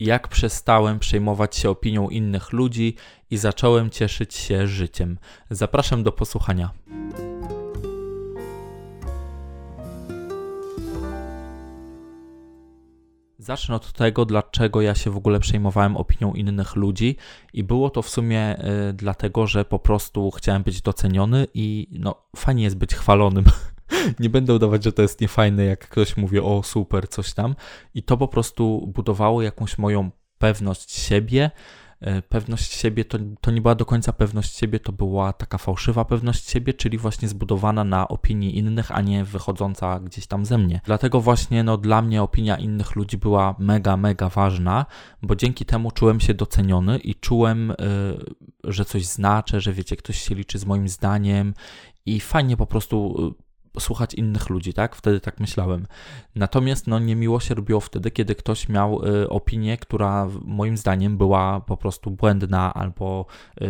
jak przestałem przejmować się opinią innych ludzi i zacząłem cieszyć się życiem. Zapraszam do posłuchania. Zacznę od tego, dlaczego ja się w ogóle przejmowałem opinią innych ludzi, i było to w sumie y, dlatego, że po prostu chciałem być doceniony i no, fajnie jest być chwalonym. nie będę udawać, że to jest niefajne, jak ktoś mówi, o super, coś tam. I to po prostu budowało jakąś moją pewność siebie. E, pewność siebie to, to nie była do końca pewność siebie, to była taka fałszywa pewność siebie, czyli właśnie zbudowana na opinii innych, a nie wychodząca gdzieś tam ze mnie. Dlatego właśnie no, dla mnie opinia innych ludzi była mega, mega ważna, bo dzięki temu czułem się doceniony i czułem, yy, że coś znaczę, że wiecie, ktoś się liczy z moim zdaniem i fajnie po prostu słuchać innych ludzi, tak? Wtedy tak myślałem. Natomiast no, niemiło się robiło wtedy, kiedy ktoś miał y, opinię, która moim zdaniem była po prostu błędna, albo y,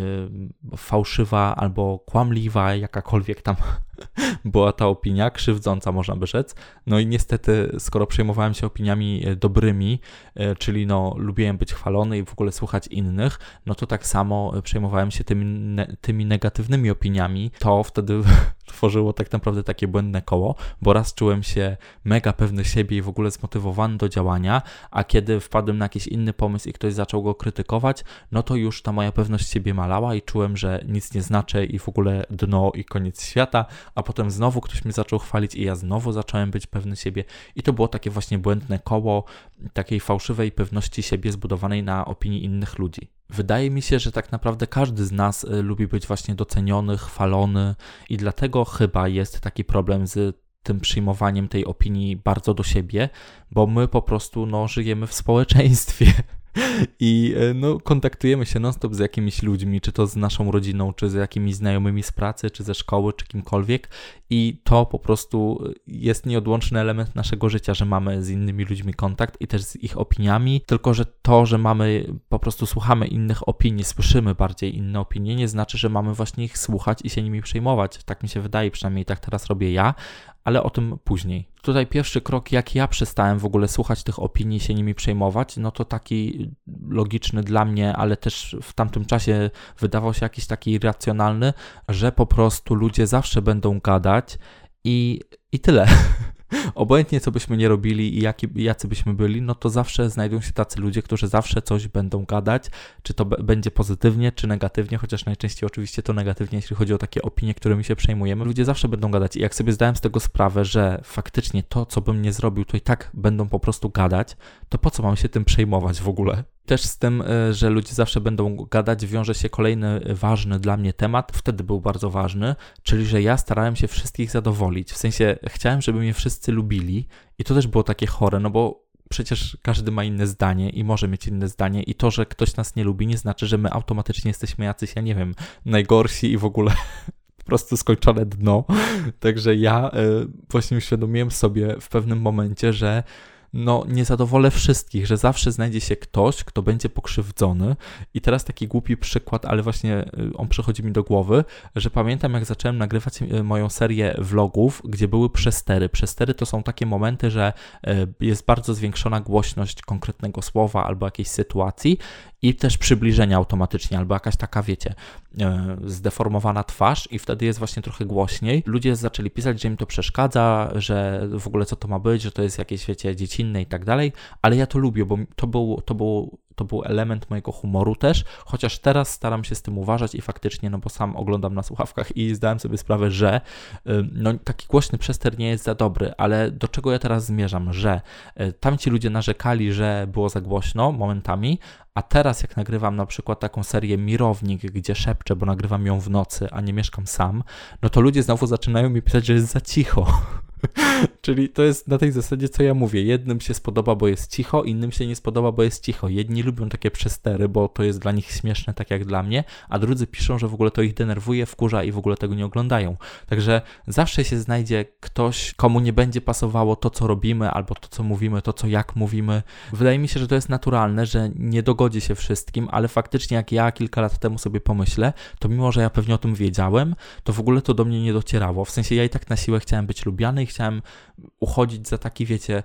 fałszywa, albo kłamliwa, jakakolwiek tam była ta opinia, krzywdząca można by rzec. No i niestety, skoro przejmowałem się opiniami y, dobrymi, y, czyli no lubiłem być chwalony i w ogóle słuchać innych, no to tak samo przejmowałem się tymi, ne, tymi negatywnymi opiniami, to wtedy tworzyło tak naprawdę takie błędne koło, bo raz czułem się mega pewny siebie i w ogóle zmotywowany do działania, a kiedy wpadłem na jakiś inny pomysł i ktoś zaczął go krytykować, no to już ta moja pewność siebie malała i czułem, że nic nie znaczę i w ogóle dno i koniec świata, a potem znowu ktoś mnie zaczął chwalić i ja znowu zacząłem być pewny siebie i to było takie właśnie błędne koło takiej fałszywej pewności siebie zbudowanej na opinii innych ludzi. Wydaje mi się, że tak naprawdę każdy z nas y, lubi być właśnie doceniony, chwalony i dlatego chyba jest taki problem z tym przyjmowaniem tej opinii bardzo do siebie, bo my po prostu no, żyjemy w społeczeństwie. I e, no, kontaktujemy się non-stop z jakimiś ludźmi, czy to z naszą rodziną, czy z jakimiś znajomymi z pracy, czy ze szkoły, czy kimkolwiek. I to po prostu jest nieodłączny element naszego życia, że mamy z innymi ludźmi kontakt i też z ich opiniami. Tylko, że to, że mamy, po prostu słuchamy innych opinii, słyszymy bardziej inne opinie, nie znaczy, że mamy właśnie ich słuchać i się nimi przejmować. Tak mi się wydaje, przynajmniej tak teraz robię ja, ale o tym później. Tutaj pierwszy krok, jak ja przestałem w ogóle słuchać tych opinii, się nimi przejmować, no to taki logiczny dla mnie, ale też w tamtym czasie wydawał się jakiś taki racjonalny, że po prostu ludzie zawsze będą gadać i, i tyle. obojętnie co byśmy nie robili i jaki, jacy byśmy byli, no to zawsze znajdą się tacy ludzie, którzy zawsze coś będą gadać, czy to będzie pozytywnie, czy negatywnie, chociaż najczęściej oczywiście to negatywnie, jeśli chodzi o takie opinie, którymi się przejmujemy. Ludzie zawsze będą gadać i jak sobie zdałem z tego sprawę, że faktycznie to, co bym nie zrobił, to i tak będą po prostu gadać, to po co mam się tym przejmować w ogóle? Też z tym, e, że ludzie zawsze będą gadać, wiąże się kolejny ważny dla mnie temat, wtedy był bardzo ważny, czyli że ja starałem się wszystkich zadowolić. W sensie chciałem, żeby mnie wszyscy lubili i to też było takie chore, no bo przecież każdy ma inne zdanie i może mieć inne zdanie, i to, że ktoś nas nie lubi, nie znaczy, że my automatycznie jesteśmy jacyś, ja nie wiem, najgorsi i w ogóle po prostu skończone dno. Także ja y, właśnie uświadomiłem sobie w pewnym momencie, że no nie zadowolę wszystkich, że zawsze znajdzie się ktoś, kto będzie pokrzywdzony. I teraz taki głupi przykład, ale właśnie y, on przychodzi mi do głowy, że pamiętam jak zacząłem nagrywać y, moją serię vlogów, gdzie były przestery. Przestery to są takie momenty, że y, jest bardzo zwiększona głośność konkretnego słowa albo jakiejś sytuacji i też przybliżenia automatycznie, albo jakaś taka, wiecie, zdeformowana twarz i wtedy jest właśnie trochę głośniej. Ludzie zaczęli pisać, że im to przeszkadza, że w ogóle co to ma być, że to jest jakieś, wiecie, dzieci inne i tak dalej, ale ja to lubię, bo to był, to był, to był element mojego humoru też, chociaż teraz staram się z tym uważać i faktycznie, no bo sam oglądam na słuchawkach i zdałem sobie sprawę, że no, taki głośny przester nie jest za dobry, ale do czego ja teraz zmierzam, że y, tamci ludzie narzekali, że było za głośno momentami, a teraz jak nagrywam na przykład taką serię Mirownik, gdzie szepczę, bo nagrywam ją w nocy, a nie mieszkam sam, no to ludzie znowu zaczynają mi pisać, że jest za cicho. Czyli to jest na tej zasadzie, co ja mówię. Jednym się spodoba, bo jest cicho, innym się nie spodoba, bo jest cicho. Jedni lubią takie przestery, bo to jest dla nich śmieszne, tak jak dla mnie, a drudzy piszą, że w ogóle to ich denerwuje, wkurza i w ogóle tego nie oglądają. Także zawsze się znajdzie ktoś, komu nie będzie pasowało to, co robimy, albo to, co mówimy, to, co jak mówimy. Wydaje mi się, że to jest naturalne, że nie dogodzi się wszystkim, ale faktycznie jak ja kilka lat temu sobie pomyślę, to mimo, że ja pewnie o tym wiedziałem, to w ogóle to do mnie nie docierało. W sensie ja i tak na siłę chciałem być lubiany i chciałem uchodzić za taki, wiecie,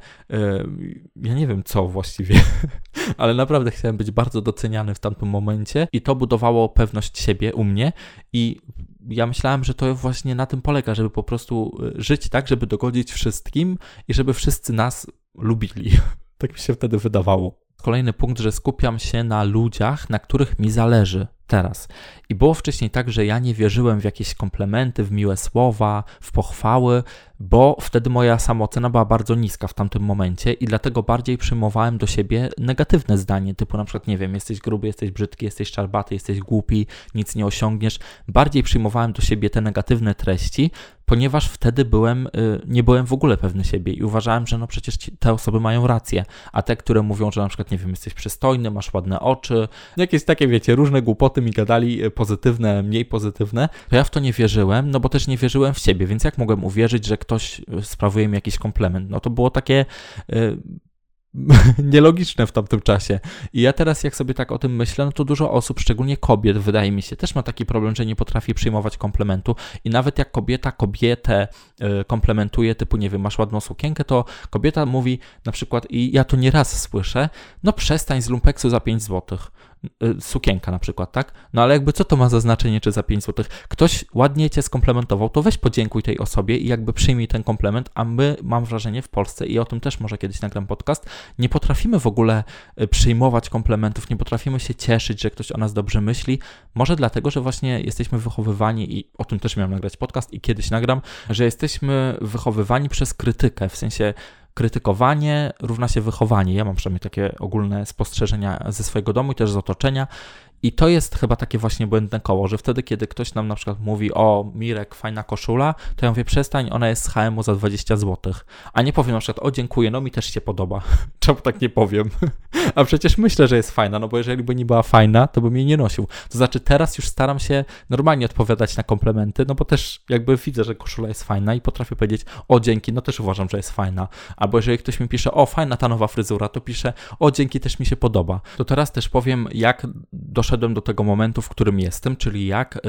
ja nie wiem co właściwie, ale naprawdę chciałem być bardzo doceniany w tamtym momencie i to budowało pewność siebie u mnie i ja myślałem, że to właśnie na tym polega, żeby po prostu żyć tak, żeby dogodzić wszystkim i żeby wszyscy nas lubili. Tak mi się wtedy wydawało. Kolejny punkt, że skupiam się na ludziach, na których mi zależy teraz. I było wcześniej tak, że ja nie wierzyłem w jakieś komplementy, w miłe słowa, w pochwały, bo wtedy moja samoocena była bardzo niska w tamtym momencie i dlatego bardziej przyjmowałem do siebie negatywne zdanie, typu na przykład, nie wiem, jesteś gruby, jesteś brzydki, jesteś czarbaty, jesteś głupi, nic nie osiągniesz. Bardziej przyjmowałem do siebie te negatywne treści, ponieważ wtedy byłem, y, nie byłem w ogóle pewny siebie i uważałem, że no przecież te osoby mają rację, a te, które mówią, że na przykład, nie wiem, jesteś przystojny, masz ładne oczy, jakieś takie, wiecie, różne głupoty mi gadali, y, pozytywne, mniej pozytywne, to ja w to nie wierzyłem, no bo też nie wierzyłem w siebie, więc jak mogłem uwierzyć, że ktoś y, sprawuje mi jakiś komplement? No to było takie nielogiczne w tamtym czasie. I ja teraz, jak sobie tak o tym myślę, no to dużo osób, szczególnie kobiet, wydaje mi się, też ma taki problem, że nie potrafi przyjmować komplementu. I nawet jak kobieta kobietę y, komplementuje, typu, nie wiem, masz ładną sukienkę, to kobieta mówi na przykład, i ja to nieraz słyszę, no przestań z lumpeksu za 5 złotych. Y, sukienka na przykład, tak? No ale jakby co to ma za znaczenie, czy za 5 zł? Ktoś ładnie cię skomplementował, to weź podziękuj tej osobie i jakby przyjmij ten komplement, a my, mam wrażenie, w Polsce i o tym też może kiedyś nagram podcast, nie potrafimy w ogóle y, przyjmować komplementów, nie potrafimy się cieszyć, że ktoś o nas dobrze myśli. Może dlatego, że właśnie jesteśmy wychowywani i o tym też miałem nagrać podcast i kiedyś nagram, że jesteśmy wychowywani przez krytykę, w sensie krytykowanie równa się wychowanie. Ja mam przynajmniej takie ogólne spostrzeżenia ze swojego domu i też z otoczenia. I to jest chyba takie właśnie błędne koło, że wtedy, kiedy ktoś nam na przykład mówi, o Mirek, fajna koszula, to ja mówię, przestań, ona jest z HM za 20 zł. A nie powiem na przykład, o dziękuję, no mi też się podoba. Czemu tak nie powiem? A przecież myślę, że jest fajna, no bo jeżeli by nie była fajna, to bym jej nie nosił. To znaczy teraz już staram się normalnie odpowiadać na komplementy, no bo też jakby widzę, że koszula jest fajna i potrafię powiedzieć, o dzięki, no też uważam, że jest fajna. Albo jeżeli ktoś mi pisze, o fajna ta nowa fryzura, to pisze, o dzięki, też mi się podoba. To teraz też powiem, jak doszedłem doszedłem do tego momentu, w którym jestem, czyli jak y,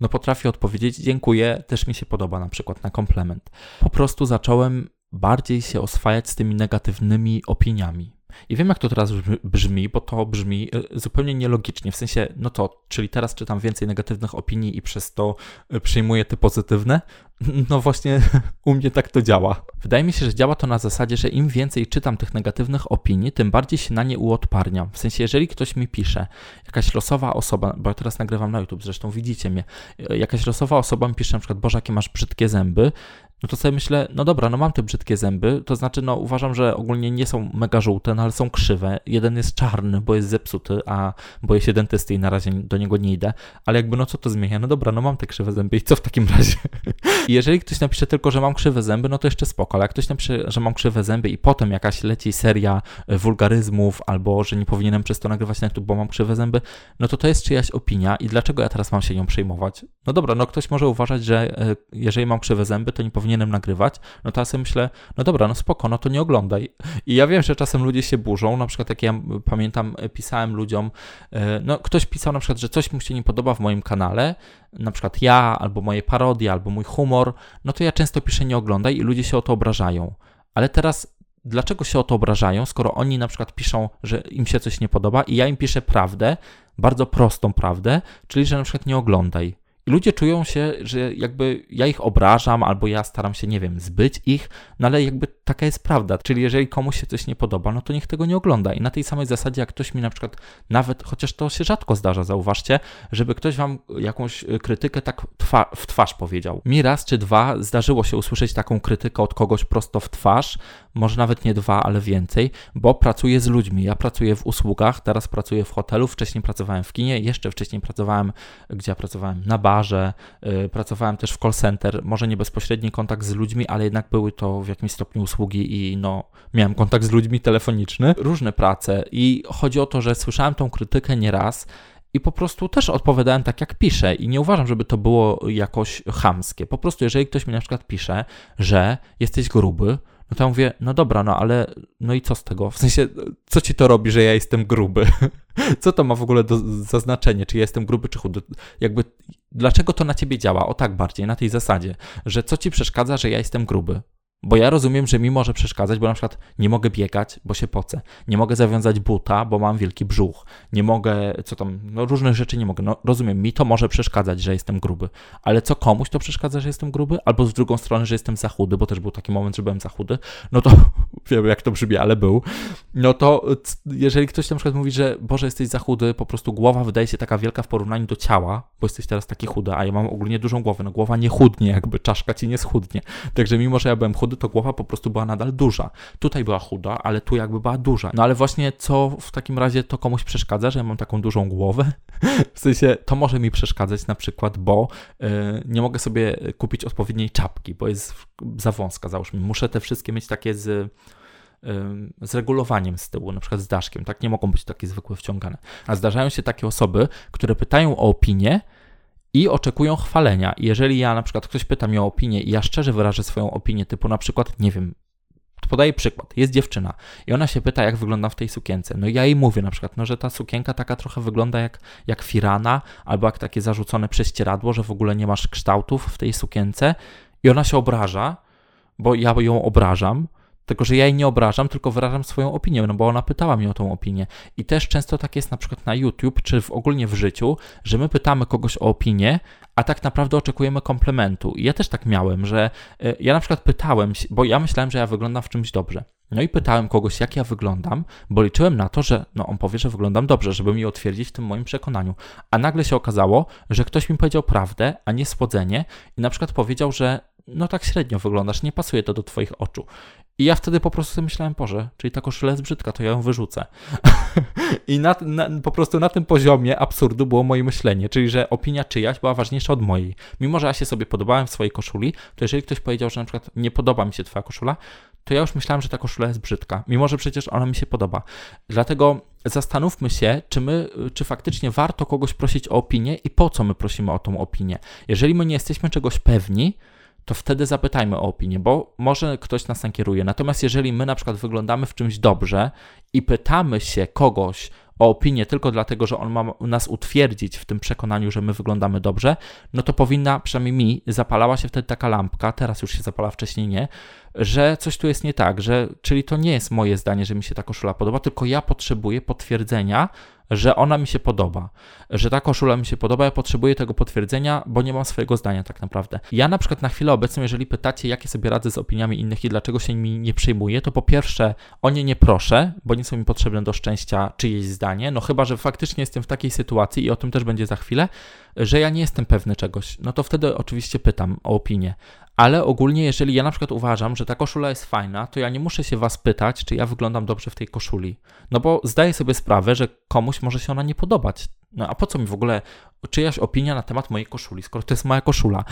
no potrafię odpowiedzieć dziękuję, też mi się podoba na przykład na komplement. Po prostu zacząłem bardziej się oswajać z tymi negatywnymi opiniami. I wiem, jak to teraz brzmi, bo to brzmi y, zupełnie nielogicznie. W sensie, no to, czyli teraz czytam więcej negatywnych opinii i przez to y, przyjmuję te pozytywne? No właśnie, u mnie tak to działa. Wydaje mi się, że działa to na zasadzie, że im więcej czytam tych negatywnych opinii, tym bardziej się na nie uodparniam. W sensie, jeżeli ktoś mi pisze, jakaś losowa osoba, bo ja teraz nagrywam na YouTube, zresztą widzicie mnie, y, jakaś losowa osoba mi pisze na przykład, Boże, jakie masz brzydkie zęby, no to sobie myślę, no dobra, no mam te brzydkie zęby, to znaczy, no uważam, że ogólnie nie są mega żółte, no ale są krzywe. Jeden jest czarny, bo jest zepsuty, a boję się dentysty i na razie do niego nie idę, ale jakby no co to zmienia? No dobra, no mam te krzywe zęby i co w takim razie? Jeżeli ktoś napisze tylko, że mam krzywe zęby, no to jeszcze spoko, ale jak ktoś napisze, że mam krzywe zęby i potem jakaś leci seria e, wulgaryzmów albo, że nie powinienem przez to nagrywać na YouTube, bo mam krzywe zęby, no to to jest czyjaś opinia i dlaczego ja teraz mam się nią przejmować? No dobra, no ktoś może uważać, że e, jeżeli mam krzywe zęby, to nie powinienem powinienem nagrywać, no ja sobie myślę, no dobra, no spoko, no to nie oglądaj. I ja wiem, że czasem ludzie się burzą, na przykład jak ja pamiętam, pisałem ludziom, e, no ktoś pisał na przykład, że coś mu się nie podoba w moim kanale, na przykład ja, albo moje parodie, albo mój humor, no to ja często piszę nie oglądaj i ludzie się o to obrażają. Ale teraz dlaczego się o to obrażają, skoro oni na przykład piszą, że im się coś nie podoba i ja im piszę prawdę, bardzo prostą prawdę, czyli że na przykład nie oglądaj. I ludzie czują się, że jakby ja ich obrażam, albo ja staram się, nie wiem, zbyć ich, no ale jakby taka jest prawda. Czyli jeżeli komuś się coś nie podoba, no to niech tego nie ogląda. I na tej samej zasadzie, jak ktoś mi na przykład, nawet, chociaż to się rzadko zdarza, zauważcie, żeby ktoś wam jakąś krytykę tak twa w twarz powiedział. Mi raz czy dwa zdarzyło się usłyszeć taką krytykę od kogoś prosto w twarz, może nawet nie dwa, ale więcej, bo pracuję z ludźmi. Ja pracuję w usługach, teraz pracuję w hotelu, wcześniej pracowałem w kinie, jeszcze wcześniej pracowałem, gdzie ja pracowałem na barze, yy, pracowałem też w call center, może nie bezpośredni kontakt z ludźmi, ale jednak były to w jakimś stopniu usługi i no, miałem kontakt z ludźmi telefoniczny, różne prace i chodzi o to, że słyszałem tą krytykę nieraz, i po prostu też odpowiadałem tak, jak piszę. I nie uważam, żeby to było jakoś chamskie. Po prostu, jeżeli ktoś mi na przykład pisze, że jesteś gruby, no to ja mówię, no dobra, no ale no i co z tego? W sensie, co ci to robi, że ja jestem gruby? co to ma w ogóle do zaznaczenie, czy ja jestem gruby, czy chudy? Jakby, dlaczego to na ciebie działa? O tak bardziej, na tej zasadzie, że co ci przeszkadza, że ja jestem gruby? Bo ja rozumiem, że mi może przeszkadzać, bo na przykład nie mogę biegać, bo się pocę. Nie mogę zawiązać buta, bo mam wielki brzuch. Nie mogę, co tam, no różnych rzeczy nie mogę. No rozumiem, mi to może przeszkadzać, że jestem gruby. Ale co komuś to przeszkadza, że jestem gruby? Albo z drugą strony, że jestem za chudy, bo też był taki moment, że byłem za chudy. No to wiem, jak to brzmi, ale był. No to jeżeli ktoś na przykład mówi, że Boże, jesteś za chudy, po prostu głowa wydaje się taka wielka w porównaniu do ciała, bo jesteś teraz taki chudy, a ja mam ogólnie dużą głowę. No głowa nie chudnie, jakby czaszka ci nie schudnie. Także mimo, że ja byłem chudy, to głowa po prostu była nadal duża. Tutaj była chuda, ale tu jakby była duża. No ale właśnie co w takim razie to komuś przeszkadza, że ja mam taką dużą głowę? w sensie to może mi przeszkadzać na przykład, bo yy, nie mogę sobie kupić odpowiedniej czapki, bo jest za wąska, załóżmy. Muszę te wszystkie mieć takie z z regulowaniem z tyłu, na przykład z daszkiem, tak? Nie mogą być takie zwykłe wciągane. A zdarzają się takie osoby, które pytają o opinię i oczekują chwalenia. Jeżeli ja na przykład ktoś pyta mnie o opinię i ja szczerze wyrażę swoją opinię, typu na przykład, nie wiem, podaję przykład, jest dziewczyna i ona się pyta, jak wygląda w tej sukience. No ja jej mówię na przykład, no że ta sukienka taka trochę wygląda jak, jak firana, albo jak takie zarzucone prześcieradło, że w ogóle nie masz kształtów w tej sukience i ona się obraża, bo ja ją obrażam, tylko, że ja jej nie obrażam, tylko wyrażam swoją opinię, no bo ona pytała mnie o tą opinię. I też często tak jest na przykład na YouTube, czy w ogólnie w życiu, że my pytamy kogoś o opinię, a tak naprawdę oczekujemy komplementu. I ja też tak miałem, że e, ja na przykład pytałem, bo ja myślałem, że ja wyglądam w czymś dobrze. No i pytałem kogoś, jak ja wyglądam, bo liczyłem na to, że no on powie, że wyglądam dobrze, żeby mi utwierdzić w tym moim przekonaniu. A nagle się okazało, że ktoś mi powiedział prawdę, a nie słodzenie i na przykład powiedział, że no tak średnio wyglądasz, nie pasuje to do twoich oczu. I ja wtedy po prostu sobie myślałem, Boże, czyli ta koszula jest brzydka, to ja ją wyrzucę. I na, na, po prostu na tym poziomie absurdu było moje myślenie, czyli że opinia czyjaś była ważniejsza od mojej. Mimo, że ja się sobie podobałem w swojej koszuli, to jeżeli ktoś powiedział, że na przykład nie podoba mi się twoja koszula, to ja już myślałem, że ta koszula jest brzydka, mimo że przecież ona mi się podoba. Dlatego zastanówmy się, czy my, czy faktycznie warto kogoś prosić o opinię i po co my prosimy o tą opinię. Jeżeli my nie jesteśmy czegoś pewni, to wtedy zapytajmy o opinię, bo może ktoś nas nakieruje. Natomiast jeżeli my na przykład wyglądamy w czymś dobrze i pytamy się kogoś o opinię tylko dlatego, że on ma nas utwierdzić w tym przekonaniu, że my wyglądamy dobrze, no to powinna, przynajmniej mi, zapalała się wtedy taka lampka, teraz już się zapala, wcześniej nie, że coś tu jest nie tak, że czyli to nie jest moje zdanie, że mi się ta koszula podoba, tylko ja potrzebuję potwierdzenia, że ona mi się podoba, że ta koszula mi się podoba, ja potrzebuję tego potwierdzenia, bo nie mam swojego zdania tak naprawdę. Ja na przykład na chwilę obecną, jeżeli pytacie, jakie sobie radzę z opiniami innych i dlaczego się nimi nie przejmuję, to po pierwsze o nie nie proszę, bo nie są mi potrzebne do szczęścia czyjeś zdanie, no chyba, że faktycznie jestem w takiej sytuacji i o tym też będzie za chwilę, że ja nie jestem pewny czegoś, no to wtedy oczywiście pytam o opinię. Ale ogólnie, jeżeli ja na przykład uważam, że ta koszula jest fajna, to ja nie muszę się was pytać, czy ja wyglądam dobrze w tej koszuli. No bo zdaję sobie sprawę, że komuś może się ona nie podobać. No a po co mi w ogóle czyjaś opinia na temat mojej koszuli, skoro to jest moja koszula?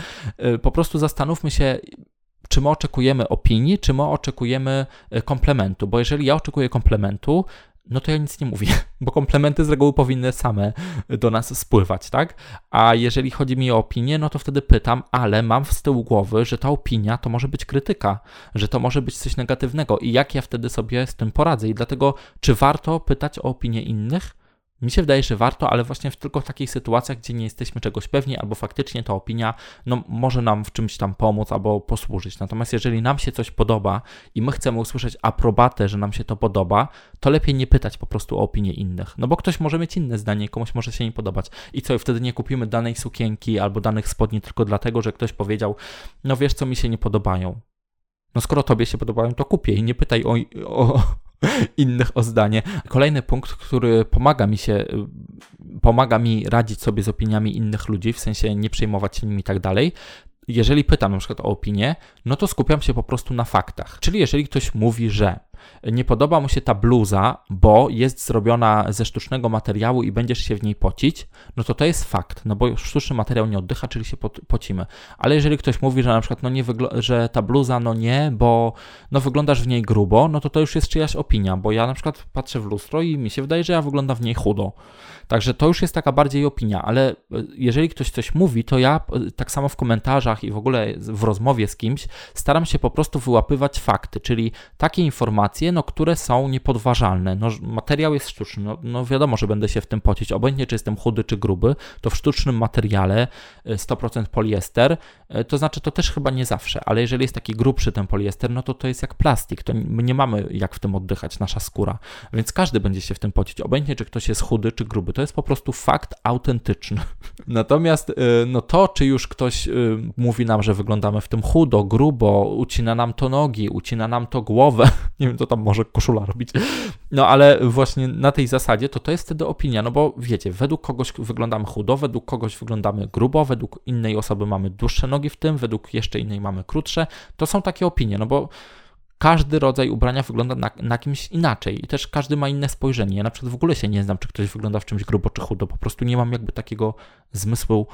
Y, po prostu zastanówmy się, czy my oczekujemy opinii, czy my oczekujemy y, komplementu, bo jeżeli ja oczekuję komplementu, no to ja nic nie mówię, bo komplementy z reguły powinny same do nas spływać, tak? A jeżeli chodzi mi o opinię, no to wtedy pytam, ale mam z tyłu głowy, że ta opinia to może być krytyka, że to może być coś negatywnego i jak ja wtedy sobie z tym poradzę. I dlatego, czy warto pytać o opinię innych? Mi się wydaje, że warto, ale właśnie w tylko w takich sytuacjach, gdzie nie jesteśmy czegoś pewni, albo faktycznie ta opinia no, może nam w czymś tam pomóc albo posłużyć. Natomiast jeżeli nam się coś podoba i my chcemy usłyszeć aprobatę, że nam się to podoba, to lepiej nie pytać po prostu o opinię innych. No bo ktoś może mieć inne zdanie, komuś może się nie podobać. I co, i wtedy nie kupimy danej sukienki albo danych spodni tylko dlatego, że ktoś powiedział, no wiesz co, mi się nie podobają. No skoro tobie się podobają, to kupię i nie pytaj o, o, innych o zdanie. Kolejny punkt, który pomaga mi się, pomaga mi radzić sobie z opiniami innych ludzi, w sensie nie przejmować się nimi i tak dalej, jeżeli pytam na przykład o opinię, no to skupiam się po prostu na faktach. Czyli jeżeli ktoś mówi, że nie podoba mu się ta bluza, bo jest zrobiona ze sztucznego materiału i będziesz się w niej pocić, no to to jest fakt, no bo sztuczny materiał nie oddycha, czyli się pocimy. Ale jeżeli ktoś mówi, że na przykład no nie że ta bluza no nie, bo no wyglądasz w niej grubo, no to to już jest czyjaś opinia, bo ja na przykład patrzę w lustro i mi się wydaje, że ja wyglądam w niej chudo. Także to już jest taka bardziej opinia, ale e, jeżeli ktoś coś mówi, to ja e, tak samo w komentarzach i w ogóle w rozmowie z kimś staram się po prostu wyłapywać fakty, czyli takie informacje, no, które są niepodważalne. No, materiał jest sztuczny, no, no wiadomo, że będę się w tym pocić, obojętnie czy jestem chudy czy gruby, to w sztucznym materiale 100% poliester, to znaczy to też chyba nie zawsze, ale jeżeli jest taki grubszy ten poliester, no to to jest jak plastik, to my nie mamy jak w tym oddychać, nasza skóra, więc każdy będzie się w tym pocić, obojętnie czy ktoś jest chudy czy gruby, to jest po prostu fakt autentyczny. Natomiast y, no to, czy już ktoś mówi nam, że wyglądamy w tym chudo, grubo, ucina nam to nogi, ucina nam to głowę, nie wiem, co tam może koszula robić, no ale właśnie na tej zasadzie to to jest wtedy opinia, no bo wiecie, według kogoś wyglądamy chudo, według kogoś wyglądamy grubo, według innej osoby mamy dłuższe nogi w tym, według jeszcze innej mamy krótsze, to są takie opinie, no bo każdy rodzaj ubrania wygląda na, na kimś inaczej i też każdy ma inne spojrzenie. Ja na przykład w ogóle się nie znam, czy ktoś wygląda w czymś grubo czy chudo, po prostu nie mam jakby takiego zmysłu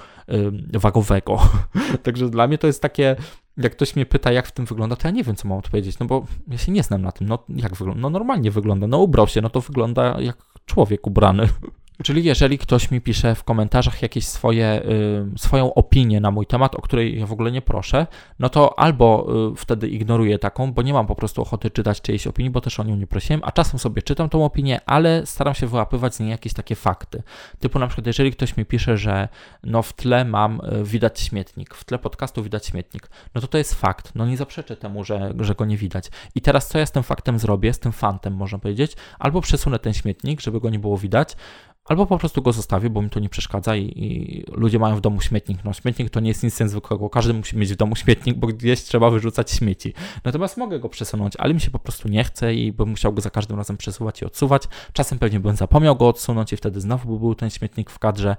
y, wagowego. Także dla mnie to jest takie, jak ktoś mnie pyta, jak w tym wygląda, to ja nie wiem, co mam odpowiedzieć, no bo ja się nie znam na tym. No jak wygląda? No normalnie wygląda, no ubrał się, no to wygląda jak człowiek ubrany. Czyli jeżeli ktoś mi pisze w komentarzach jakieś swoje, swoją opinię na mój temat, o której ja w ogóle nie proszę, no to albo y, wtedy ignoruję taką, bo nie mam po prostu ochoty czytać czyjejś opinii, bo też o nią nie prosiłem, a czasem sobie czytam tą opinię, ale staram się wyłapywać z niej jakieś takie fakty. Typu na przykład, jeżeli ktoś mi pisze, że no w tle mam, y, widać śmietnik, w tle podcastu widać śmietnik, no to to jest fakt, no nie zaprzeczę temu, że, że go nie widać. I teraz co ja z tym faktem zrobię, z tym fantem można powiedzieć, albo przesunę ten śmietnik, żeby go nie było widać, Albo po prostu go zostawię, bo mi to nie przeszkadza i, i, ludzie mają w domu śmietnik. No śmietnik to nie jest nic niezwykłego, każdy musi mieć w domu śmietnik, bo gdzieś trzeba wyrzucać śmieci. Natomiast mogę go przesunąć, ale mi się po prostu nie chce i bym musiał go za każdym razem przesuwać i odsuwać. Czasem pewnie bym zapomniał go odsunąć i wtedy znowu by był ten śmietnik w kadrze.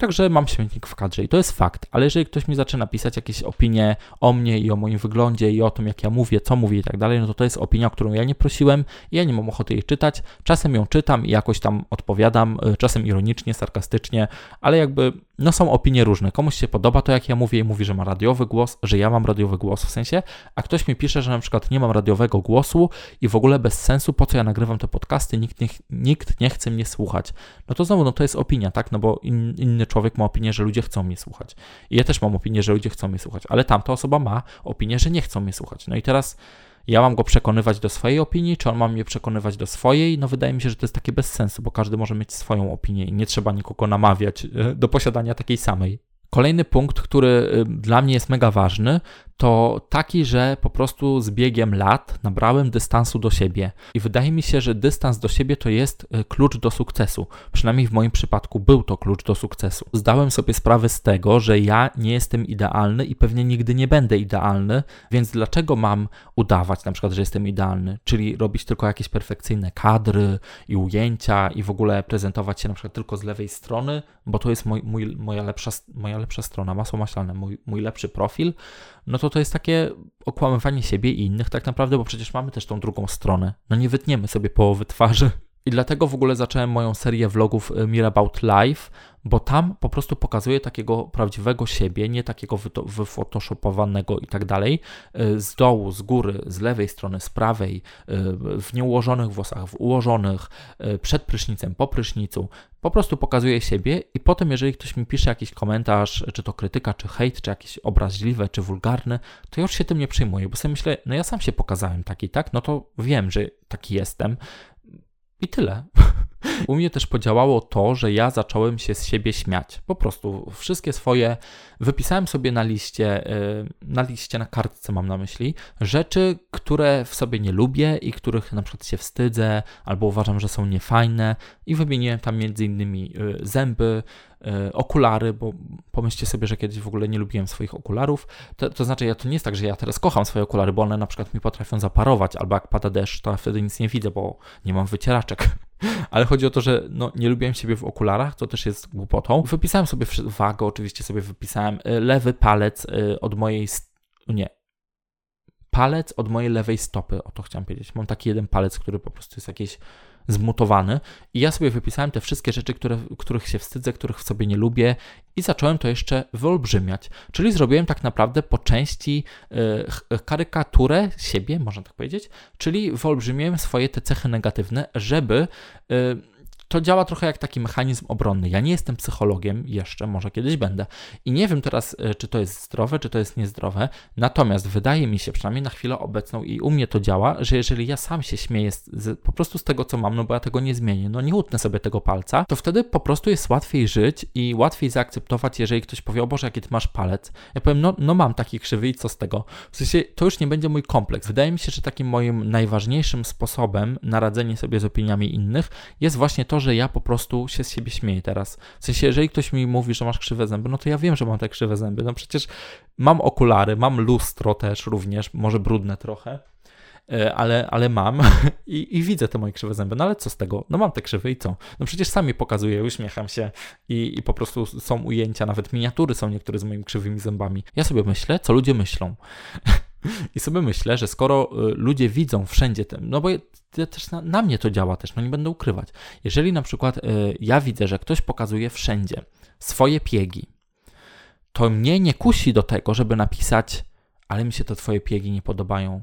Także mam śmietnik w kadrze i to jest fakt, ale jeżeli ktoś mi zaczyna pisać jakieś opinie o mnie i o moim wyglądzie i o tym, jak ja mówię, co mówię i tak dalej, no to to jest opinia, o którą ja nie prosiłem ja nie mam ochoty jej czytać. Czasem ją czytam i jakoś tam odpowiadam, y, czasem ironicznie, sarkastycznie, ale jakby no są opinie różne. Komuś się podoba to, jak ja mówię i mówi, że ma radiowy głos, że ja mam radiowy głos w sensie, a ktoś mi pisze, że na przykład nie mam radiowego głosu i w ogóle bez sensu, po co ja nagrywam te podcasty, nikt nie, nikt nie chce mnie słuchać. No to znowu, no to jest opinia, tak? No bo in, inny człowiek ma opinię, że ludzie chcą mnie słuchać. I ja też mam opinię, że ludzie chcą mnie słuchać, ale tamta osoba ma opinię, że nie chcą mnie słuchać. No i teraz ja mam go przekonywać do swojej opinii, czy on ma mnie przekonywać do swojej? No wydaje mi się, że to jest takie bez sensu, bo każdy może mieć swoją opinię i nie trzeba nikogo namawiać e, do posiadania takiej samej. Kolejny punkt, który y, dla mnie jest mega ważny, to taki, że po prostu z biegiem lat nabrałem dystansu do siebie. I wydaje mi się, że dystans do siebie to jest y, klucz do sukcesu. Przynajmniej w moim przypadku był to klucz do sukcesu. Zdałem sobie sprawę z tego, że ja nie jestem idealny i pewnie nigdy nie będę idealny, więc dlaczego mam udawać na przykład, że jestem idealny? Czyli robić tylko jakieś perfekcyjne kadry i ujęcia i w ogóle prezentować się na przykład tylko z lewej strony, bo to jest mój, mój, moja, lepsza, moja lepsza strona, masło maślane, mój, mój lepszy profil, no to to jest takie okłamywanie siebie i innych tak naprawdę, bo przecież mamy też tą drugą stronę. No nie wytniemy sobie połowy twarzy. I dlatego w ogóle zacząłem moją serię vlogów y, Mir About Life, bo tam po prostu pokazuję takiego prawdziwego siebie, nie takiego wyfotoshopowanego i tak dalej, y, z dołu, z góry, z lewej strony, z prawej, y, w nieułożonych włosach, w ułożonych, przed prysznicem, po prysznicu. Po prostu pokazuję siebie i potem, jeżeli ktoś mi pisze jakiś komentarz, czy to krytyka, czy hejt, czy jakieś obraźliwe, czy wulgarne, to ja już się tym nie przejmuję, bo sobie myślę, no ja sam się pokazałem taki, tak? No to wiem, że taki jestem, tyle. U mnie też podziałało to, że ja zacząłem się z siebie śmiać. Po prostu wszystkie swoje wypisałem sobie na liście, y, na liście, na kartce mam na myśli, rzeczy, które w sobie nie lubię i których na przykład się wstydzę albo uważam, że są niefajne i wymieniłem tam między innymi y, zęby, y, okulary, bo pomyślcie sobie, że kiedyś w ogóle nie lubiłem swoich okularów. To, to znaczy, ja to nie jest tak, że ja teraz kocham swoje okulary, bo one na przykład mi potrafią zaparować, albo jak pada deszcz, to ja wtedy nic nie widzę, bo nie mam wycieraczek. Ale chodzi o to, że no, nie lubiłem siebie w okularach, to też jest głupotą. Wypisałem sobie wagę, oczywiście sobie wypisałem y, lewy palec y, od mojej. Nie. Palec od mojej lewej stopy, o to chciałem powiedzieć. Mam taki jeden palec, który po prostu jest jakiś zmutowany. I ja sobie wypisałem te wszystkie rzeczy, które, których się wstydzę, których w sobie nie lubię, i zacząłem to jeszcze wyolbrzymiać. Czyli zrobiłem tak naprawdę po części y, karykaturę siebie, można tak powiedzieć, czyli wyolbrzymiłem swoje te cechy negatywne, żeby. Y, to działa trochę jak taki mechanizm obronny. Ja nie jestem psychologiem jeszcze, może kiedyś będę. I nie wiem teraz, e, czy to jest zdrowe, czy to jest niezdrowe. Natomiast wydaje mi się, przynajmniej na chwilę obecną, i u mnie to działa, że jeżeli ja sam się śmieję z, z, po prostu z tego, co mam, no bo ja tego nie zmienię, no nie utnę sobie tego palca, to wtedy po prostu jest łatwiej żyć i łatwiej zaakceptować, jeżeli ktoś powie, o Boże, jaki ty masz palec. Ja powiem, no, no mam taki krzywy i co z tego? W sensie, to już nie będzie mój kompleks. Wydaje mi się, że takim moim najważniejszym sposobem na radzenie sobie z opiniami innych jest właśnie to, że ja po prostu się z siebie śmieję teraz. W sensie, jeżeli ktoś mi mówi, że masz krzywe zęby, no to ja wiem, że mam te krzywe zęby. No przecież mam okulary, mam lustro też również, może brudne trochę. E, ale, ale mam I, i, widzę te moje krzywe zęby. No ale co z tego? No mam te krzywe i co? No przecież sami pokazuję, uśmiecham się i, i po prostu są ujęcia, nawet miniatury są niektóre z moimi krzywymi zębami. Ja sobie myślę, co ludzie myślą. I sobie myślę, że skoro y, ludzie widzą wszędzie ten, no bo też na, na, mnie to działa też, no nie będę ukrywać. Jeżeli na przykład y, ja widzę, że ktoś pokazuje wszędzie swoje piegi, to mnie nie kusi do tego, żeby napisać, ale mi się te twoje piegi nie podobają.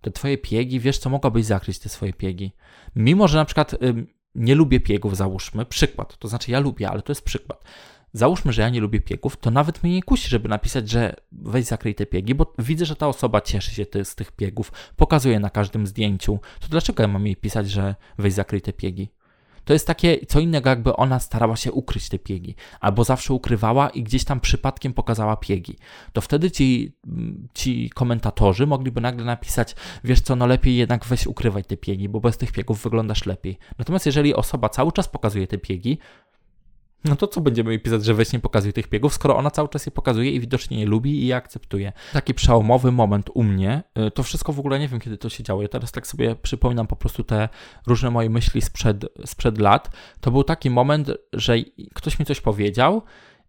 Te twoje piegi, wiesz co, mogłabyś zakryć te swoje piegi. Mimo, że na przykład nie lubię piegów, załóżmy, przykład, to znaczy ja lubię, ale to jest przykład załóżmy, że ja nie lubię piegów, to nawet mnie nie kusi, żeby napisać, że weź zakryj te piegi, bo widzę, że ta osoba cieszy się z tych piegów, pokazuje na każdym zdjęciu. To dlaczego ja mam jej pisać, że weź zakryj te piegi? To jest takie co innego, jakby ona starała się ukryć te piegi, albo zawsze ukrywała i gdzieś tam przypadkiem pokazała piegi. To wtedy ci, ci komentatorzy mogliby nagle napisać, wiesz co, no lepiej jednak weź ukrywaj te piegi, bo bez tych piegów wyglądasz lepiej. Natomiast jeżeli osoba cały czas pokazuje te piegi, no to co będziemy jej pisać, że weź nie pokazuj tych biegów, skoro ona cały czas je pokazuje i widocznie je lubi i je akceptuje. Taki przełomowy moment u mnie, y, to wszystko w ogóle nie wiem, kiedy to się działo. Ja teraz tak sobie przypominam po prostu te różne moje myśli sprzed, sprzed lat. To był taki moment, że ktoś mi coś powiedział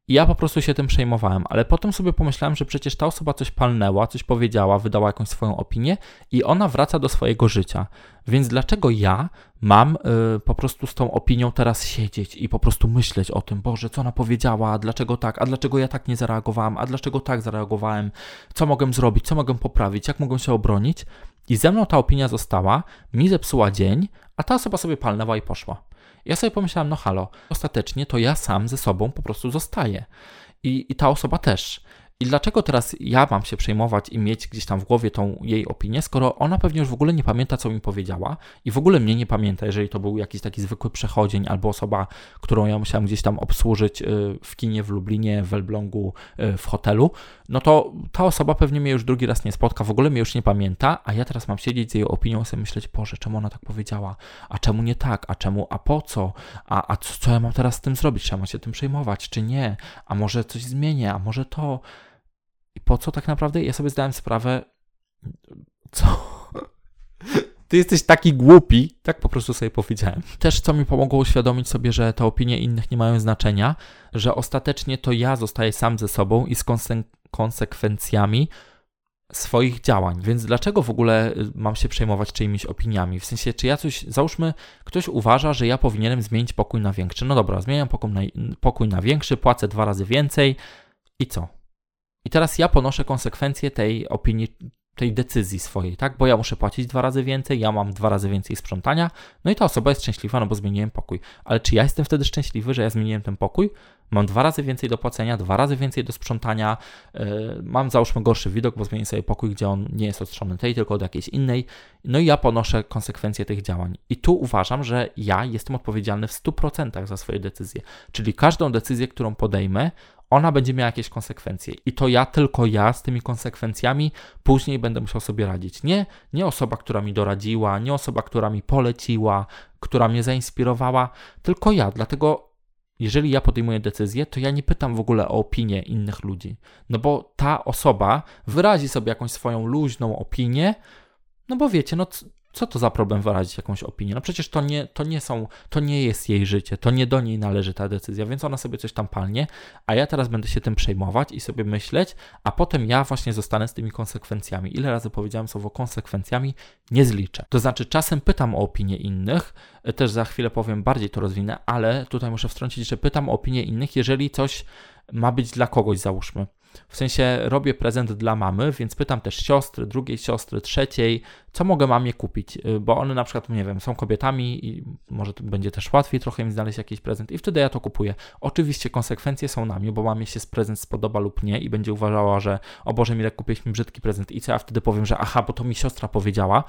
i ja po prostu się tym przejmowałem, ale potem sobie pomyślałem, że przecież ta osoba coś palnęła, coś powiedziała, wydała jakąś swoją opinię i ona wraca do swojego życia. Więc dlaczego ja mam y, po prostu z tą opinią teraz siedzieć i po prostu myśleć o tym, Boże, co ona powiedziała, dlaczego tak, a dlaczego ja tak nie zareagowałem, a dlaczego tak zareagowałem, co mogę zrobić, co mogę poprawić, jak mogę się obronić? I ze mną ta opinia została, mi zepsuła dzień, a ta osoba sobie palnęła i poszła. Ja sobie pomyślałem, no halo, ostatecznie to ja sam ze sobą po prostu zostaję. I, i ta osoba też. I dlaczego teraz ja mam się przejmować i mieć gdzieś tam w głowie tą jej opinię, skoro ona pewnie już w ogóle nie pamięta, co mi powiedziała i w ogóle mnie nie pamięta, jeżeli to był jakiś taki zwykły przechodzień albo osoba, którą ja musiałem gdzieś tam obsłużyć y, w kinie w Lublinie, w Elblągu, y, w hotelu, no to ta osoba pewnie mnie już drugi raz nie spotka, w ogóle mnie już nie pamięta, a ja teraz mam siedzieć z jej opinią i sobie myśleć, Boże, czemu ona tak powiedziała, a czemu nie tak, a czemu, a po co, a, a co, co ja mam teraz z tym zrobić, czy ja mam się tym przejmować, czy nie, a może coś zmienię, a może to, i po co tak naprawdę? Ja sobie zdałem sprawę, co? Ty jesteś taki głupi, tak po prostu sobie powiedziałem. Też co mi pomogło uświadomić sobie, że te opinie innych nie mają znaczenia, że ostatecznie to ja zostaję sam ze sobą i z konsekwencjami swoich działań. Więc dlaczego w ogóle y, mam się przejmować czyimiś opiniami? W sensie, czy ja coś, załóżmy, ktoś uważa, że ja powinienem zmienić pokój na większy. No dobra, zmieniam pokój na, pokój na większy, płacę dwa razy więcej i co? I teraz ja ponoszę konsekwencje tej opinii, tej decyzji swojej, tak? Bo ja muszę płacić dwa razy więcej, ja mam dwa razy więcej sprzątania, no i ta osoba jest szczęśliwa, no bo zmieniłem pokój. Ale czy ja jestem wtedy szczęśliwy, że ja zmieniłem ten pokój? Mam dwa razy więcej do płacenia, dwa razy więcej do sprzątania, yy, mam załóżmy gorszy widok, bo zmienię sobie pokój, gdzie on nie jest od strony tej, tylko od jakiejś innej, no i ja ponoszę konsekwencje tych działań. I tu uważam, że ja jestem odpowiedzialny w 100% za swoje decyzje. Czyli każdą decyzję, którą podejmę, ona będzie miała jakieś konsekwencje. I to ja, tylko ja z tymi konsekwencjami później będę musiał sobie radzić. Nie, nie osoba, która mi doradziła, nie osoba, która mi poleciła, która mnie zainspirowała, tylko ja. Dlatego, jeżeli ja podejmuję decyzję, to ja nie pytam w ogóle o opinię innych ludzi. No bo ta osoba wyrazi sobie jakąś swoją luźną opinię, no bo wiecie, no co to za problem wyrazić jakąś opinię? No przecież to nie, to nie są, to nie jest jej życie, to nie do niej należy ta decyzja, więc ona sobie coś tam palnie, a ja teraz będę się tym przejmować i sobie myśleć, a potem ja właśnie zostanę z tymi konsekwencjami. Ile razy powiedziałem słowo konsekwencjami? Nie zliczę. To znaczy czasem pytam o opinię innych, też za chwilę powiem, bardziej to rozwinę, ale tutaj muszę wtrącić, że pytam o opinię innych, jeżeli coś ma być dla kogoś, załóżmy. W sensie robię prezent dla mamy, więc pytam też siostry, drugiej siostry, trzeciej, co mogę mamie kupić, y, bo one na przykład, nie wiem, są kobietami i może będzie też łatwiej trochę im znaleźć jakiś prezent i wtedy ja to kupuję. Oczywiście konsekwencje są na mnie, bo mamie się prezent spodoba lub nie i będzie uważała, że o Boże, Mile, kupiłeś mi brzydki prezent i co ja wtedy powiem, że aha, bo to mi siostra powiedziała.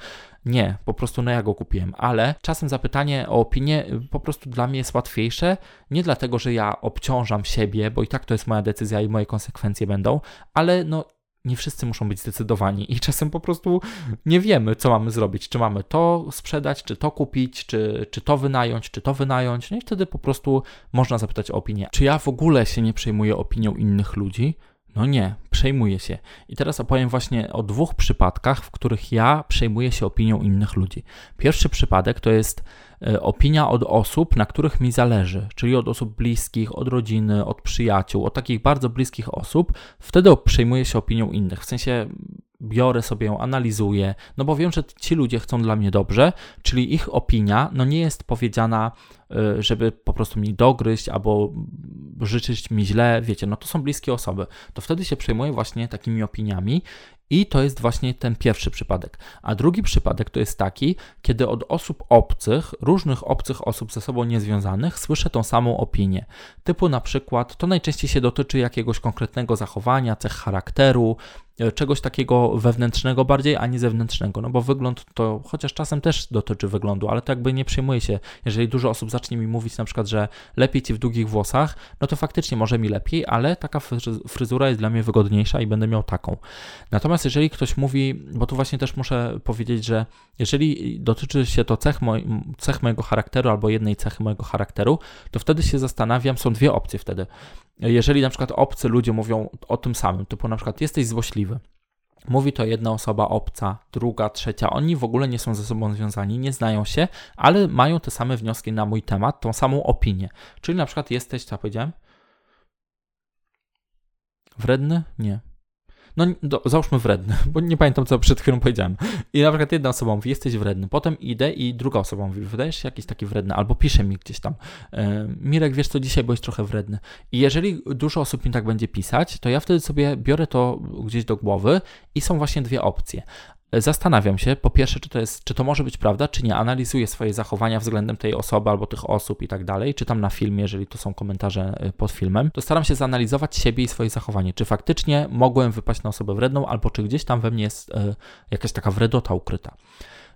Nie, po prostu no ja go kupiłem, ale czasem zapytanie o opinię y, po prostu dla mnie jest łatwiejsze, nie dlatego, że ja obciążam siebie, bo i tak to jest moja decyzja i moje konsekwencje będą, ale no nie wszyscy muszą być zdecydowani i czasem po prostu nie wiemy, co mamy zrobić. Czy mamy to sprzedać, czy to kupić, czy, czy to wynająć, czy to wynająć. No i wtedy po prostu można zapytać o opinię. Czy ja w ogóle się nie przejmuję opinią innych ludzi? No nie, przejmuję się. I teraz opowiem właśnie o dwóch przypadkach, w których ja przejmuję się opinią innych ludzi. Pierwszy przypadek to jest opinia od osób, na których mi zależy, czyli od osób bliskich, od rodziny, od przyjaciół, od takich bardzo bliskich osób, wtedy przejmuję się opinią innych. W sensie biorę sobie ją, analizuję, no bo wiem, że ci ludzie chcą dla mnie dobrze, czyli ich opinia no nie jest powiedziana, e, żeby po prostu mi dogryźć albo życzyć mi źle, wiecie, no to są bliskie osoby. To wtedy się przejmuję właśnie takimi opiniami i to jest właśnie ten pierwszy przypadek. A drugi przypadek to jest taki, kiedy od osób obcych, różnych obcych osób ze sobą niezwiązanych, słyszę tą samą opinię. Typu na przykład, to najczęściej się dotyczy jakiegoś konkretnego zachowania, cech charakteru, czegoś takiego wewnętrznego bardziej, a nie zewnętrznego. No bo wygląd to, chociaż czasem też dotyczy wyglądu, ale to jakby nie przejmuje się. Jeżeli dużo osób zacznie mi mówić na przykład, że lepiej ci w długich włosach, no to faktycznie może mi lepiej, ale taka fryzura jest dla mnie wygodniejsza i będę miał taką. Natomiast jeżeli ktoś mówi, bo tu właśnie też muszę powiedzieć, że jeżeli dotyczy się to cech, moj, cech mojego charakteru albo jednej cechy mojego charakteru, to wtedy się zastanawiam, są dwie opcje wtedy jeżeli na przykład obcy ludzie mówią o tym samym, typu na przykład jesteś złośliwy, Mówi to jedna osoba obca, druga, trzecia. Oni w ogóle nie są ze sobą związani, nie znają się, ale mają te same wnioski na mój temat, tą samą opinię. Czyli na przykład jesteś, co ja powiedziałem? Wredny? Nie no do, załóżmy wredny, bo nie pamiętam, co przed chwilą powiedziałem. I na przykład jedna osoba mówi, jesteś wredny, potem idę i druga osoba mówi, wydajesz się jakiś taki wredny, albo pisze mi gdzieś tam, e, Mirek, wiesz co, dzisiaj byłeś trochę wredny. I jeżeli dużo osób mi tak będzie pisać, to ja wtedy sobie biorę to gdzieś do głowy i są właśnie dwie opcje zastanawiam się, po pierwsze, czy to, jest, czy to może być prawda, czy nie. Analizuję swoje zachowania względem tej osoby albo tych osób i tak dalej. Czytam na filmie, jeżeli to są komentarze y, pod filmem. To staram się zanalizować siebie i swoje zachowanie. Czy faktycznie mogłem wypaść na osobę wredną, albo czy gdzieś tam we mnie jest y, jakaś taka wredota ukryta.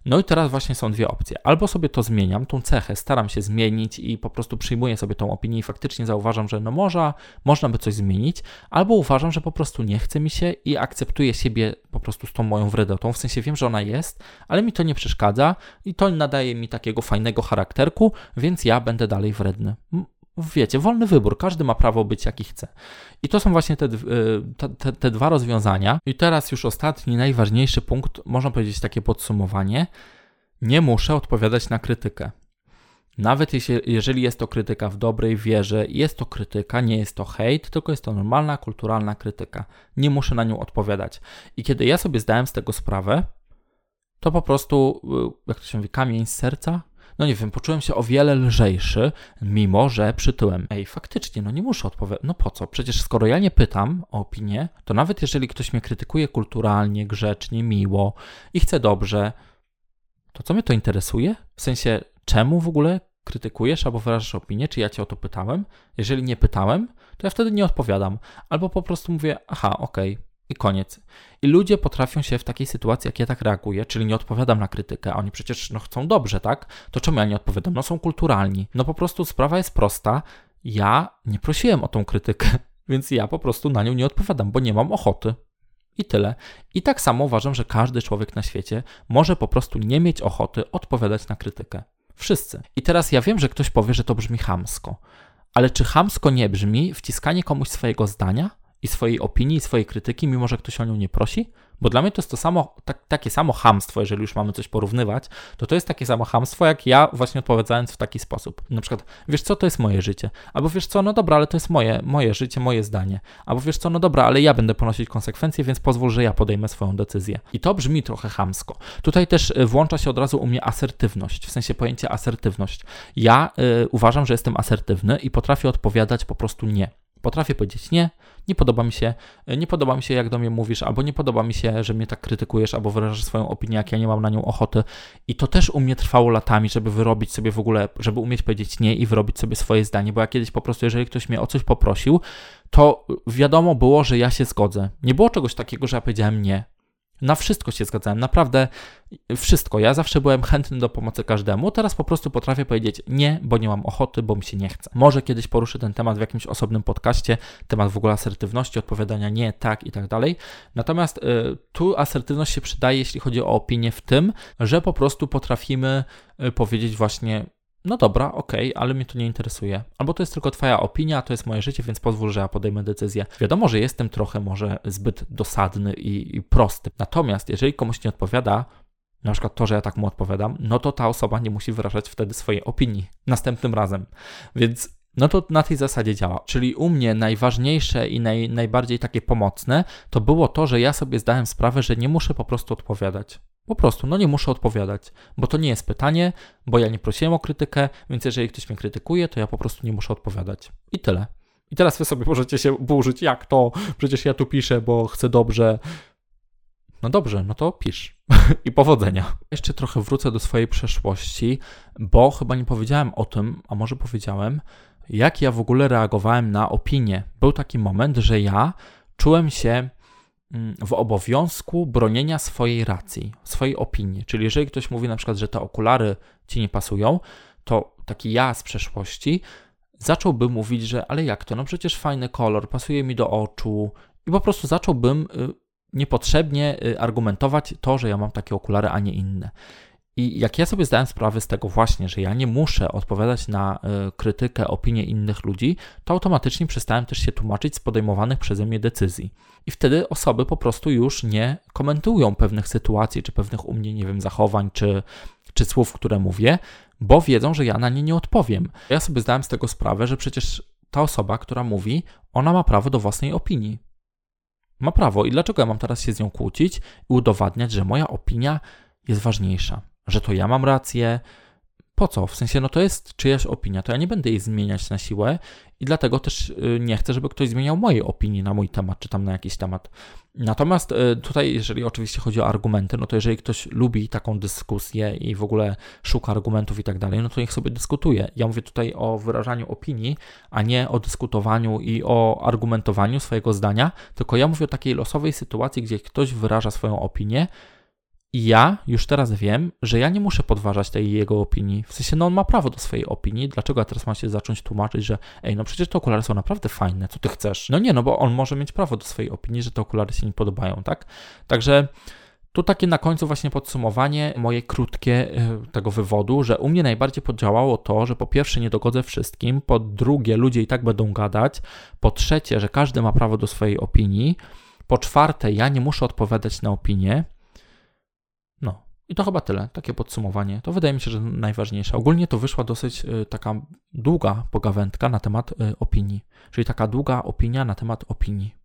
No i teraz właśnie są dwie opcje. Albo sobie to zmieniam, tą cechę staram się zmienić i po prostu przyjmuję sobie tą opinię i faktycznie zauważam, że no może, można by coś zmienić, albo uważam, że po prostu nie chce mi się i akceptuję siebie po prostu z tą moją wredotą. W sensie wiem, że ona jest, ale mi to nie przeszkadza i to nadaje mi takiego fajnego charakterku, więc ja będę dalej wredny wiecie, wolny wybór, każdy ma prawo być jaki chce. I to są właśnie te, y, te, te, dwa rozwiązania. I teraz już ostatni, najważniejszy punkt, można powiedzieć takie podsumowanie. Nie muszę odpowiadać na krytykę. Nawet jeśli, jeżeli jest to krytyka w dobrej wierze, jest to krytyka, nie jest to hejt, tylko jest to normalna, kulturalna krytyka. Nie muszę na nią odpowiadać. I kiedy ja sobie zdałem z tego sprawę, to po prostu, y, jak to się mówi, kamień z serca no nie wiem, poczułem się o wiele lżejszy, mimo że przytyłem. Ej, faktycznie, no nie muszę odpowiadać. No po co? Przecież skoro ja nie pytam o opinię, to nawet jeżeli ktoś mnie krytykuje kulturalnie, grzecznie, miło i chce dobrze, to co mnie to interesuje? W sensie, czemu w ogóle krytykujesz albo wyrażasz opinię, czy ja cię o to pytałem? Jeżeli nie pytałem, to ja wtedy nie odpowiadam. Albo po prostu mówię, aha, okej, okay i koniec. I ludzie potrafią się w takiej sytuacji, jak ja tak reaguję, czyli nie odpowiadam na krytykę, a oni przecież no, chcą dobrze, tak? To czemu ja nie odpowiadam? No są kulturalni. No po prostu sprawa jest prosta. Ja nie prosiłem o tą krytykę, więc ja po prostu na nią nie odpowiadam, bo nie mam ochoty. I tyle. I tak samo uważam, że każdy człowiek na świecie może po prostu nie mieć ochoty odpowiadać na krytykę. Wszyscy. I teraz ja wiem, że ktoś powie, że to brzmi hamsko. Ale czy hamsko nie brzmi wciskanie komuś swojego zdania? I swojej opinii, i swojej krytyki, mimo że ktoś o nią nie prosi? Bo dla mnie to jest to samo, tak, takie samo hamstwo, jeżeli już mamy coś porównywać, to to jest takie samo hamstwo, jak ja właśnie odpowiadając w taki sposób. Na przykład, wiesz co, to jest moje życie. Albo wiesz co, no dobra, ale to jest moje, moje życie, moje zdanie. Albo wiesz co, no dobra, ale ja będę ponosić konsekwencje, więc pozwól, że ja podejmę swoją decyzję. I to brzmi trochę hamsko. Tutaj też y, włącza się od razu u mnie asertywność, w sensie pojęcie asertywność. Ja y, uważam, że jestem asertywny i potrafię odpowiadać po prostu nie Potrafię powiedzieć nie, nie podoba mi się, nie podoba mi się jak do mnie mówisz, albo nie podoba mi się, że mnie tak krytykujesz, albo wyrażasz swoją opinię, jak ja nie mam na nią ochoty. I to też u mnie trwało latami, żeby wyrobić sobie w ogóle, żeby umieć powiedzieć nie i wyrobić sobie swoje zdanie, bo ja kiedyś po prostu, jeżeli ktoś mnie o coś poprosił, to wiadomo było, że ja się zgodzę. Nie było czegoś takiego, że ja powiedziałem nie. Na wszystko się zgadzałem, naprawdę wszystko. Ja zawsze byłem chętny do pomocy każdemu. Teraz po prostu potrafię powiedzieć nie, bo nie mam ochoty, bo mi się nie chce. Może kiedyś poruszę ten temat w jakimś osobnym podcaście, temat w ogóle asertywności, odpowiadania nie, tak i tak dalej. Natomiast y, tu asertywność się przydaje, jeśli chodzi o opinię, w tym, że po prostu potrafimy y, powiedzieć właśnie no dobra, okej, okay, ale mnie to nie interesuje. Albo to jest tylko Twoja opinia, to jest moje życie, więc pozwól, że ja podejmę decyzję. Wiadomo, że jestem trochę może zbyt dosadny i, i prosty. Natomiast jeżeli komuś nie odpowiada, na przykład to, że ja tak mu odpowiadam, no to ta osoba nie musi wyrażać wtedy swojej opinii następnym razem. Więc no to na tej zasadzie działa. Czyli u mnie najważniejsze i naj, najbardziej takie pomocne to było to, że ja sobie zdałem sprawę, że nie muszę po prostu odpowiadać. Po prostu, no nie muszę odpowiadać, bo to nie jest pytanie, bo ja nie prosiłem o krytykę, więc jeżeli ktoś mnie krytykuje, to ja po prostu nie muszę odpowiadać. I tyle. I teraz wy sobie możecie się burzyć, jak to? Przecież ja tu piszę, bo chcę dobrze. No dobrze, no to pisz. I powodzenia. Jeszcze trochę wrócę do swojej przeszłości, bo chyba nie powiedziałem o tym, a może powiedziałem, jak ja w ogóle reagowałem na opinię. Był taki moment, że ja czułem się w obowiązku bronienia swojej racji, swojej opinii. Czyli jeżeli ktoś mówi na przykład, że te okulary ci nie pasują, to taki ja z przeszłości zacząłbym mówić, że ale jak to, no przecież fajny kolor, pasuje mi do oczu i po prostu zacząłbym y, niepotrzebnie y, argumentować to, że ja mam takie okulary, a nie inne. I jak ja sobie zdałem sprawę z tego właśnie, że ja nie muszę odpowiadać na y, krytykę, opinię innych ludzi, to automatycznie przestałem też się tłumaczyć z podejmowanych przeze mnie decyzji. I wtedy osoby po prostu już nie komentują pewnych sytuacji, czy pewnych u mnie, nie wiem, zachowań, czy, czy słów, które mówię, bo wiedzą, że ja na nie nie odpowiem. Ja sobie zdałem z tego sprawę, że przecież ta osoba, która mówi, ona ma prawo do własnej opinii. Ma prawo i dlaczego ja mam teraz się z nią kłócić i udowadniać, że moja opinia jest ważniejsza? Że to ja mam rację. Po co? W sensie, no to jest czyjaś opinia, to ja nie będę jej zmieniać na siłę i dlatego też y, nie chcę, żeby ktoś zmieniał mojej opinii na mój temat, czy tam na jakiś temat. Natomiast y, tutaj, jeżeli oczywiście chodzi o argumenty, no to jeżeli ktoś lubi taką dyskusję i w ogóle szuka argumentów i tak dalej, no to niech sobie dyskutuje. Ja mówię tutaj o wyrażaniu opinii, a nie o dyskutowaniu i o argumentowaniu swojego zdania, tylko ja mówię o takiej losowej sytuacji, gdzie ktoś wyraża swoją opinię, i ja już teraz wiem, że ja nie muszę podważać tej jego opinii. W sensie, no on ma prawo do swojej opinii. Dlaczego ja teraz mam się zacząć tłumaczyć, że ej, no przecież te okulary są naprawdę fajne, co ty chcesz? No nie, no bo on może mieć prawo do swojej opinii, że te okulary się nie podobają, tak? Także tu takie na końcu właśnie podsumowanie moje krótkie y, tego wywodu, że u mnie najbardziej podziałało to, że po pierwsze nie dogodzę wszystkim, po drugie ludzie i tak będą gadać, po trzecie, że każdy ma prawo do swojej opinii, po czwarte ja nie muszę odpowiadać na opinię, i to chyba tyle, takie podsumowanie. To wydaje mi się, że najważniejsze. Ogólnie to wyszła dosyć y, taka długa pogawędka na temat y, opinii, czyli taka długa opinia na temat opinii.